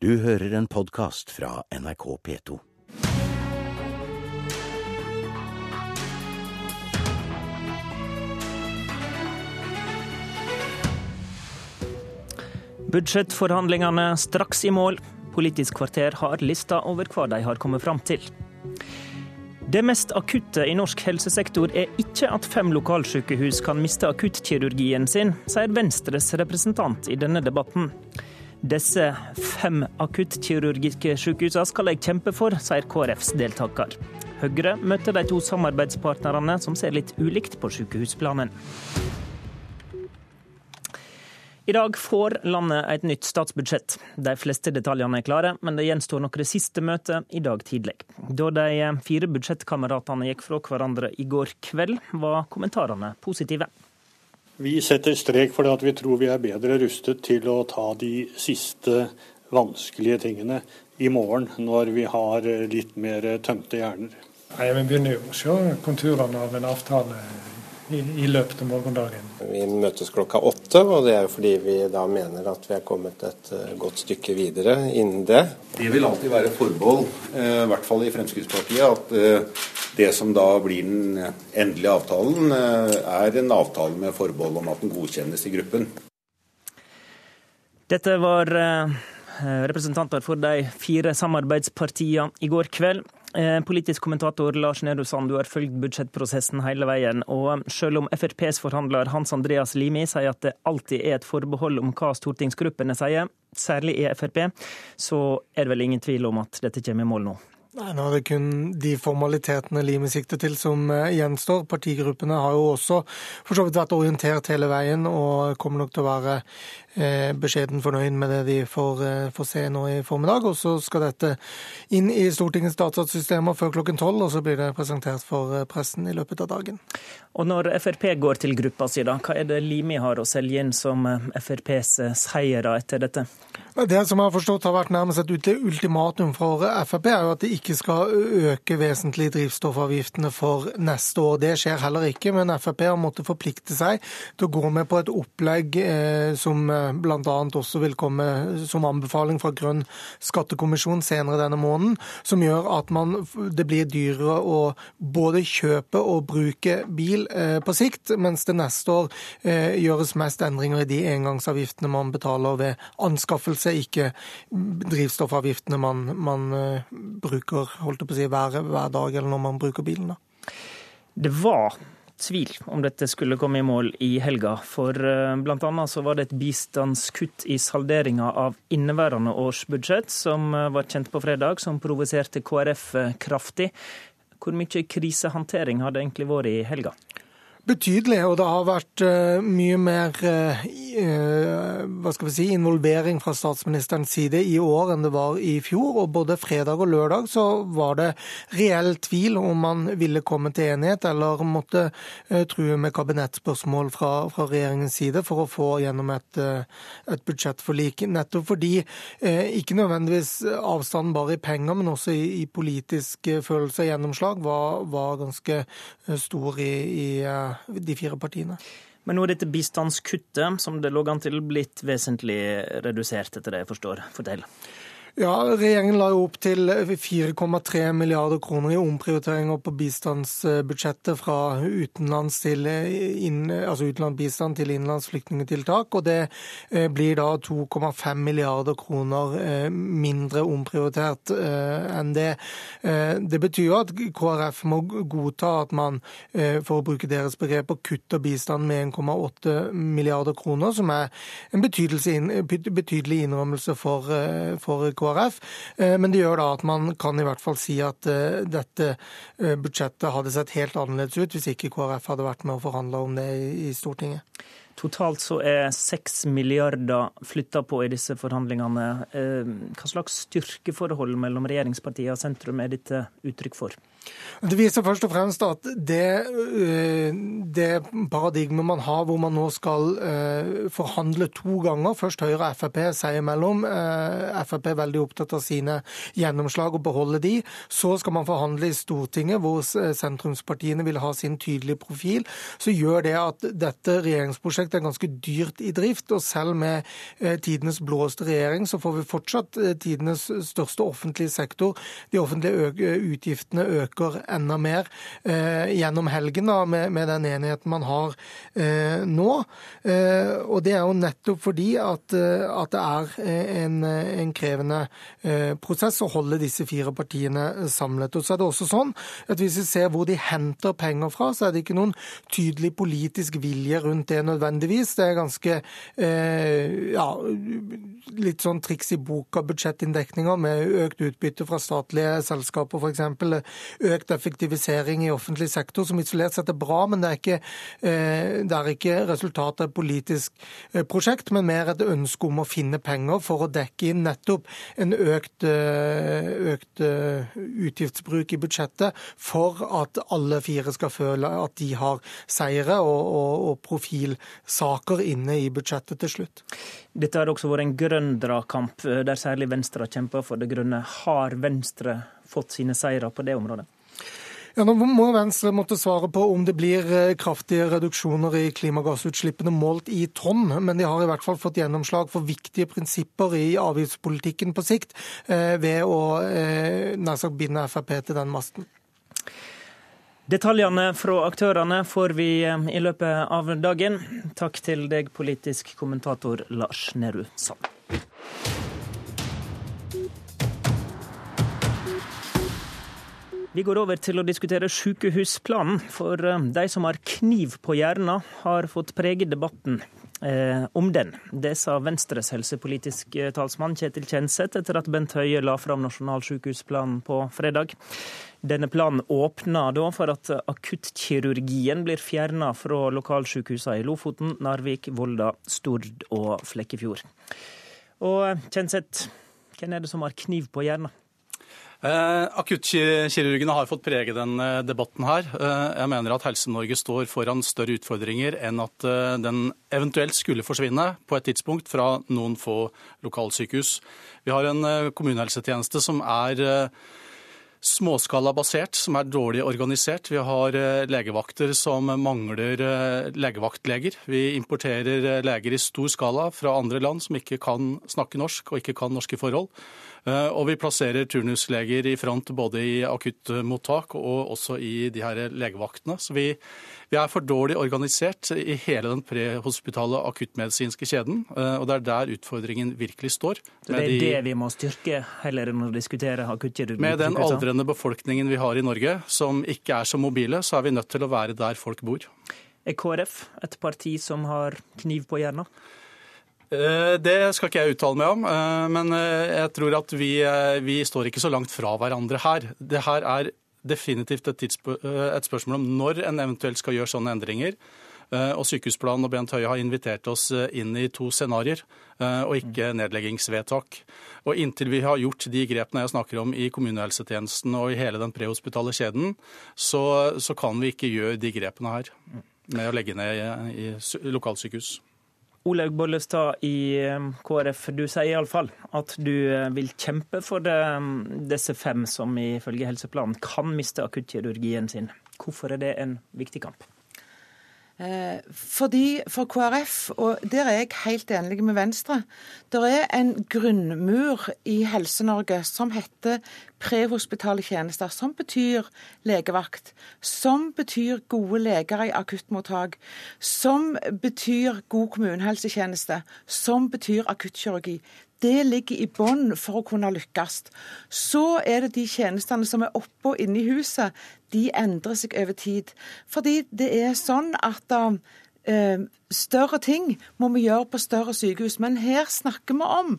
Du hører en podkast fra NRK P2. Budsjettforhandlingene straks i mål. Politisk kvarter har lista over hva de har kommet fram til. Det mest akutte i norsk helsesektor er ikke at fem lokalsykehus kan miste akuttkirurgien sin, sier Venstres representant i denne debatten. Disse fem akuttkirurgiske sykehusene skal jeg kjempe for, sier KrFs deltaker. Høyre møter de to samarbeidspartnerne som ser litt ulikt på sykehusplanen. I dag får landet et nytt statsbudsjett. De fleste detaljene er klare, men det gjenstår noen siste møter i dag tidlig. Da de fire budsjettkameratene gikk fra hverandre i går kveld, var kommentarene positive. Vi setter strek for det at vi tror vi er bedre rustet til å ta de siste vanskelige tingene i morgen, når vi har litt mer tømte hjerner. Nei, Vi begynner jo å se konturene av en avtale i, i løpet av morgendagen. Vi møtes klokka åtte, og det er jo fordi vi da mener at vi er kommet et uh, godt stykke videre innen det. Det vil alltid være forbehold, uh, i hvert fall i Fremskrittspartiet, at uh, det som da blir den endelige avtalen, er en avtale med forbehold om at den godkjennes i gruppen. Dette var representanter for de fire samarbeidspartiene i går kveld. Politisk kommentator Lars Nehru Sand, du har fulgt budsjettprosessen hele veien. og Selv om FrPs forhandler Hans Andreas Limi sier at det alltid er et forbehold om hva stortingsgruppene sier, særlig i Frp, så er det vel ingen tvil om at dette kommer i mål nå? Nei, Nå er det kun de formalitetene Limet sikter til som gjenstår. Partigruppene har jo også for så vidt vært orientert hele veien og kommer nok til å være beskjeden fornøyd med det de får, får, se nå i formiddag. Og så skal dette inn i Stortingets datasystemer før klokken tolv, og så blir det presentert for pressen i løpet av dagen. Og når Frp går til gruppa si, da, hva er det Limi har å selge inn som FrPs seire etter dette? Det som jeg har forstått har vært nærmest et ultimatum for Frp, er jo at de ikke skal øke vesentlig drivstoffavgiftene for neste år. Det skjer heller ikke, men Frp har måttet forplikte seg til å gå med på et opplegg eh, som bl.a. også vil komme som anbefaling fra Grønn skattekommisjon senere denne måneden, som gjør at man, det blir dyrere å både kjøpe og bruke bil eh, på sikt, mens det neste år eh, gjøres mest endringer i de engangsavgiftene man betaler ved anskaffelse ikke drivstoffavgiftene man, man bruker holdt på å si, hver, hver, dag eller når man bruker bilen. Da. Det var tvil om dette skulle komme i mål i helga, for bl.a. så var det et bistandskutt i salderinga av inneværende års budsjett, som var kjent på fredag, som provoserte KrF kraftig. Hvor mye krisehåndtering har det egentlig vært i helga? Betydelig, og det har vært uh, mye mer uh, hva skal vi si, involvering fra statsministerens side i år enn det var i fjor. Og både fredag og lørdag så var det reell tvil om man ville komme til enighet eller måtte uh, true med kabinettspørsmål fra, fra, regjeringens side for å få gjennom et, et budsjettforlik. Nettopp fordi ikke nødvendigvis avstanden bare i penger, men også i, i politisk følelse og gjennomslag var, var ganske stor i, i de fire partiene. Men nå er dette bistandskuttet, som det lå an til, blitt vesentlig redusert, etter det jeg forstår. Fortell. Ja, Regjeringen la jo opp til 4,3 milliarder kroner i omprioriteringer på bistandsbudsjettet fra utenlands til inn, altså utenlandsbistand til innenlands flyktningtiltak. Og det blir da 2,5 milliarder kroner mindre omprioritert enn det. Det betyr at KrF må godta at man, for å bruke deres begrep, kutter bistand med 1,8 milliarder kroner, som er en betydelig innrømmelse for KrF. KrF. Men det gjør da at man kan i hvert fall si at dette budsjettet hadde sett helt annerledes ut hvis ikke KrF hadde vært med å forhandle om det i Stortinget. Totalt så er seks milliarder flytta på i disse forhandlingene. Hva slags styrkeforhold mellom regjeringspartiene og sentrum er dette uttrykk for? Det viser først og fremst at det, det paradigmet man har hvor man nå skal forhandle to ganger, først Høyre og Frp seg imellom, Frp er veldig opptatt av sine gjennomslag og beholde de, så skal man forhandle i Stortinget hvor sentrumspartiene vil ha sin tydelige profil, så gjør det at dette regjeringsprosjektet er ganske dyrt i drift. Og selv med tidenes blåeste regjering, så får vi fortsatt tidenes største offentlige sektor. De offentlige utgiftene øker enda mer gjennom helgen da, med, med, den enigheten man har nå. Og det er jo nettopp fordi at, at det er en, en krevende prosess å holde disse fire partiene samlet. Og så er det også sånn at Hvis vi ser hvor de henter penger fra, så er det ikke noen tydelig politisk vilje rundt det nødvendigvis. Det er ganske eh, ja, litt sånn triks i boka budsjettinndekninger med økt utbytte fra statlige selskaper f.eks. Økt effektivisering i offentlig sektor, som isolert sett er bra, men det er ikke, eh, det er ikke resultatet av et politisk eh, prosjekt, men mer et ønske om å finne penger for å dekke inn nettopp en økt, eh, økt utgiftsbruk i budsjettet for at alle fire skal føle at de har seire og, og, og profilsaker inne i budsjettet til slutt. Dette har også vært en grønn dragkamp, der særlig Venstre har kjempa for det grønne. Har Venstre fått sine seire på det området? Ja, Nå må Venstre måtte svare på om det blir eh, kraftige reduksjoner i klimagassutslippene målt i tonn, men de har i hvert fall fått gjennomslag for viktige prinsipper i avgiftspolitikken på sikt eh, ved å eh, nær sagt binde Frp til den masten. Detaljene fra aktørene får vi i løpet av dagen. Takk til deg, politisk kommentator Lars Nehru Sand. Vi går over til å diskutere sykehusplanen. For eh, de som har kniv på hjernen, har fått prege debatten eh, om den. Det sa Venstres helsepolitiske talsmann Kjetil Kjenseth etter at Bent Høie la fram Nasjonal sykehusplan på fredag. Denne planen åpner da for at akuttkirurgien blir fjerna fra lokalsykehusene i Lofoten, Narvik, Volda, Stord og Flekkefjord. Og Kjenseth, hvem er det som har kniv på hjernen? Eh, akuttkirurgene har fått prege denne eh, debatten her. Eh, jeg mener at Helse-Norge står foran større utfordringer enn at den eventuelt skulle forsvinne på et tidspunkt fra noen få lokalsykehus. Vi har en eh, kommunehelsetjeneste som er småskalabasert, som er dårlig organisert. Vi har legevakter som mangler legevaktleger. Vi importerer leger i stor skala fra andre land som ikke kan snakke norsk og ikke kan norske forhold. Eh, og vi plasserer turnusleger i front både i akuttmottak og også i de her legevaktene. Så vi, vi er for dårlig organisert i hele den prehospitale akuttmedisinske kjeden. Eh, og det er der utfordringen virkelig står. Så det er de, det vi må styrke, heller enn å diskutere akuttkirurgi? Med den aldrende befolkningen vi har i Norge, som ikke er så mobile, så er vi nødt til å være der folk bor. Er KrF et parti som har kniv på hjernen? Eh, det skal ikke jeg uttale meg om, eh, men eh, jeg tror at vi, vi står ikke så langt fra hverandre her. Det her er definitivt et, et, spørsmål om når en eventuelt skal gjøre sånne endringer. Og Sykehusplanen og Bent Høie har invitert oss inn i to scenarioer, og ikke nedleggingsvedtak. Og Inntil vi har gjort de grepene jeg snakker om i kommunehelsetjenesten og i hele den prehospitale kjeden, så, så kan vi ikke gjøre de grepene her med å legge ned i, i lokalsykehus. Olaug Bollestad i KrF, du sier iallfall at du eh, vil kjempe for det, disse fem som ifølge helseplanen kan miste akuttkirurgien sin. Hvorfor er det en viktig kamp? Eh, fordi For KrF, og der er jeg helt enig med Venstre, det er en grunnmur i Helse-Norge som heter prehospitale tjenester, som betyr legevakt, som betyr gode leger i akuttmottak, som betyr god kommunehelsetjeneste, som betyr akuttkirurgi. Det ligger i bånn for å kunne lykkes. Så er det de tjenestene som er oppe og inne i huset, de endrer seg over tid. Fordi det er sånn at uh, større ting må vi gjøre på større sykehus. Men her snakker vi om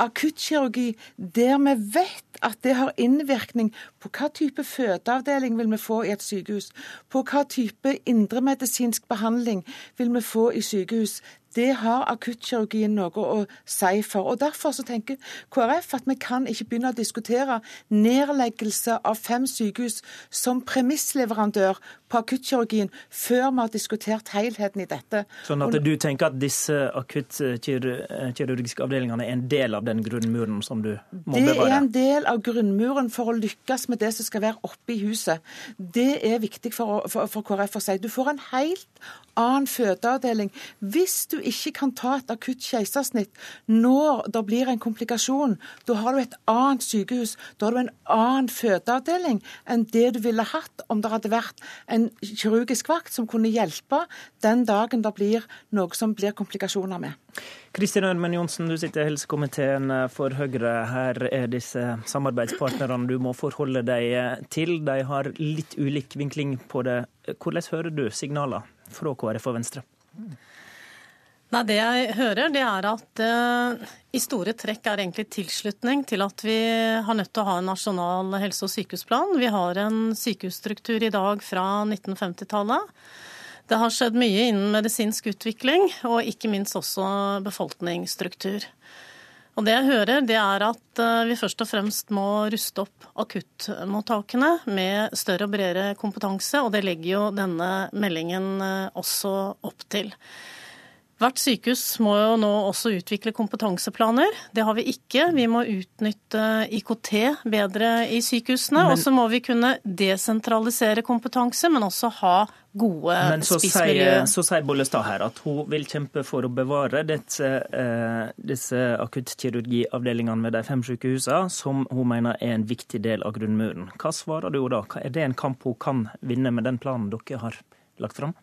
akuttkirurgi der vi vet at det har innvirkning på hva type fødeavdeling vil vi få i et sykehus, på hva type indremedisinsk behandling vil vi få i sykehus. Det har akuttkirurgien noe å si for. Og Derfor så tenker KrF at vi kan ikke begynne å diskutere nedleggelse av fem sykehus som premissleverandør på akuttkirurgien før vi har diskutert helheten i dette. Sånn at du tenker at disse akuttkirurgiske avdelingene er en del av den grunnmuren som du må det bevare? Det er en del av grunnmuren for å lykkes med det som skal være oppe i huset. Det er viktig for, for, for KrF å si. Du får en helt annen fødeavdeling hvis du ikke kan ta et akutt keisersnitt når det blir en komplikasjon. Da har du et annet sykehus. Da har du en annen fødeavdeling enn det du ville hatt om det hadde vært en kirurgisk vakt som kunne hjelpe den dagen det blir noe som blir komplikasjoner med. Kristin Ørmen Johnsen, du sitter i helsekomiteen for Høyre. Her er disse samarbeidspartnerne du må forholde deg til. De har litt ulik vinkling på det. Hvordan hører du signaler fra KrF og Venstre? Nei, Det jeg hører, det er at uh, i store trekk er egentlig tilslutning til at vi har nødt til å ha en nasjonal helse- og sykehusplan. Vi har en sykehusstruktur i dag fra 1950-tallet. Det har skjedd mye innen medisinsk utvikling, og ikke minst også befolkningsstruktur. Og Det jeg hører, det er at uh, vi først og fremst må ruste opp akuttmottakene med større og bredere kompetanse, og det legger jo denne meldingen uh, også opp til. Hvert sykehus må jo nå også utvikle kompetanseplaner. Det har vi ikke. Vi må utnytte IKT bedre i sykehusene. Og så må vi kunne desentralisere kompetanse, men også ha gode men så spissmiljø. så sier Bollestad her at hun vil kjempe for å bevare disse, eh, disse akuttkirurgiavdelingene ved de fem sykehusene, som hun mener er en viktig del av grunnmuren. Hva svarer du da? Er det en kamp hun kan vinne med den planen dere har lagt fram?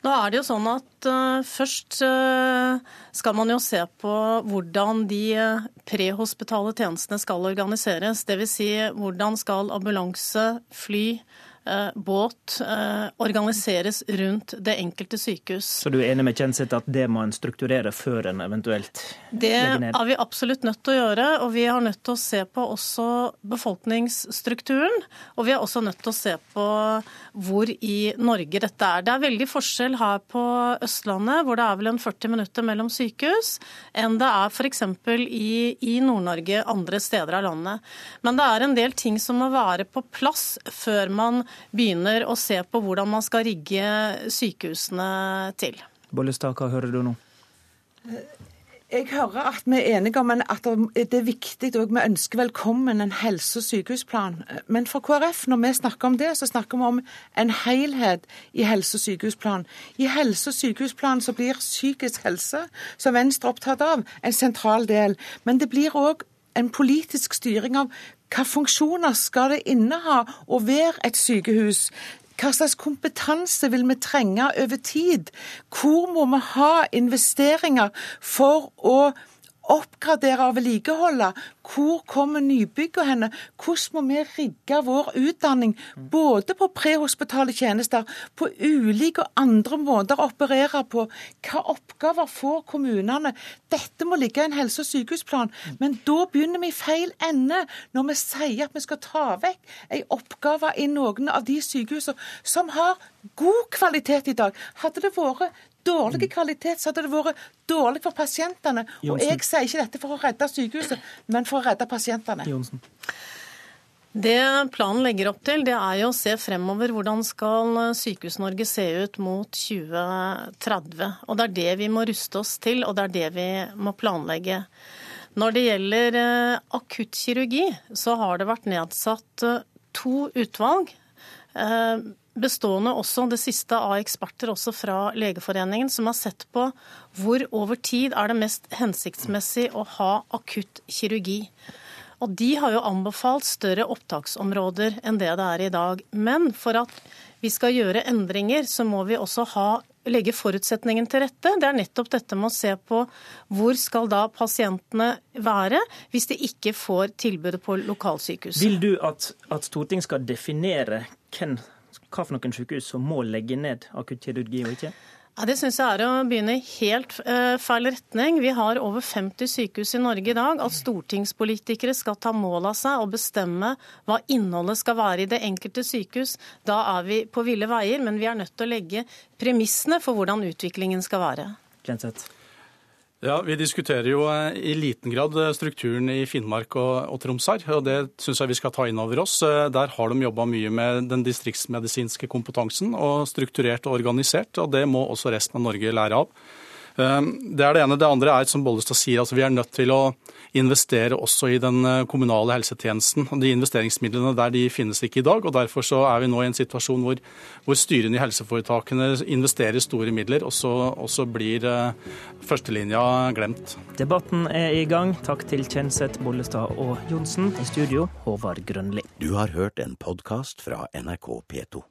Nå er det jo sånn at uh, Først uh, skal man jo se på hvordan de uh, prehospitale tjenestene skal organiseres. Dvs. Si, hvordan skal ambulanse, fly, Eh, båt eh, organiseres rundt det enkelte sykehus. Så du er enig med Kjenseth at det må en strukturere før en eventuelt det legger ned? Det er vi absolutt nødt til å gjøre. Og vi har nødt til å se på også befolkningsstrukturen. Og vi er også nødt til å se på hvor i Norge dette er. Det er veldig forskjell her på Østlandet, hvor det er vel en 40 minutter mellom sykehus, enn det er f.eks. i, i Nord-Norge andre steder av landet. Men det er en del ting som må være på plass før man begynner å se på hvordan man skal rigge sykehusene til. Bollestad, hva hører du nå? Jeg hører at vi er enige om at det er viktig og vi ønsker velkommen en helse- og sykehusplan. Men for KrF, når vi snakker om det, så snakker vi om en helhet i helse- og sykehusplan. I helse- og sykehusplan så blir psykisk helse, som Venstre er opptatt av, en sentral del. Men det blir òg en politisk styring av hva funksjoner skal det inneha å være et sykehus? Hva slags kompetanse vil vi trenge over tid? Hvor må vi ha investeringer for å oppgradere og vedlikeholde. Hvor kommer nybyggene henne? Hvordan må vi rigge vår utdanning både på prehospitale tjenester, på ulike og andre måter å operere på? Hva oppgaver får kommunene? Dette må ligge i en helse- og sykehusplan. Men da begynner vi i feil ende når vi sier at vi skal ta vekk en oppgave i noen av de sykehusene som har god kvalitet i dag. Hadde det vært dårlig kvalitet, så hadde det vært dårlig for pasientene. Og jeg sier ikke dette for å redde sykehuset, men for å redde pasientene. Jonsen. Det planen legger opp til, det er jo å se fremover hvordan skal Sykehus-Norge se ut mot 2030. Og det er det vi må ruste oss til, og det er det vi må planlegge. Når det gjelder eh, akuttkirurgi, så har det vært nedsatt eh, to utvalg. Bestående også det siste av eksperter også fra Legeforeningen, som har sett på hvor over tid er det mest hensiktsmessig å ha akutt kirurgi. Og De har jo anbefalt større opptaksområder enn det det er i dag. Men for at vi skal gjøre endringer, så må vi også ha, legge forutsetningen til rette. Det er nettopp dette med å se på hvor skal da pasientene være hvis de ikke får tilbudet på lokalsykehuset. Vil du at, at Stortinget skal definere hvem hva for noen sykehus som må legge ned akuttkirurgi og ikke? Ja, det syns jeg er å begynne i helt uh, feil retning. Vi har over 50 sykehus i Norge i dag. At stortingspolitikere skal ta mål av seg og bestemme hva innholdet skal være i det enkelte sykehus, da er vi på ville veier. Men vi er nødt til å legge premissene for hvordan utviklingen skal være. Kjenseth? Ja, Vi diskuterer jo eh, i liten grad eh, strukturen i Finnmark og, og Troms her. og Det syns jeg vi skal ta inn over oss. Eh, der har de jobba mye med den distriktsmedisinske kompetansen, og strukturert og organisert. og Det må også resten av Norge lære av. Det er det ene. Det andre er, som Bollestad sier, altså vi er nødt til å investere også i den kommunale helsetjenesten. De investeringsmidlene der de finnes ikke i dag. og Derfor så er vi nå i en situasjon hvor, hvor styrene i helseforetakene investerer store midler, og så, og så blir førstelinja glemt. Debatten er i gang. Takk til Kjenseth, Bollestad og Johnsen. I studio, Håvard Grønli. Du har hørt en podkast fra NRK P2.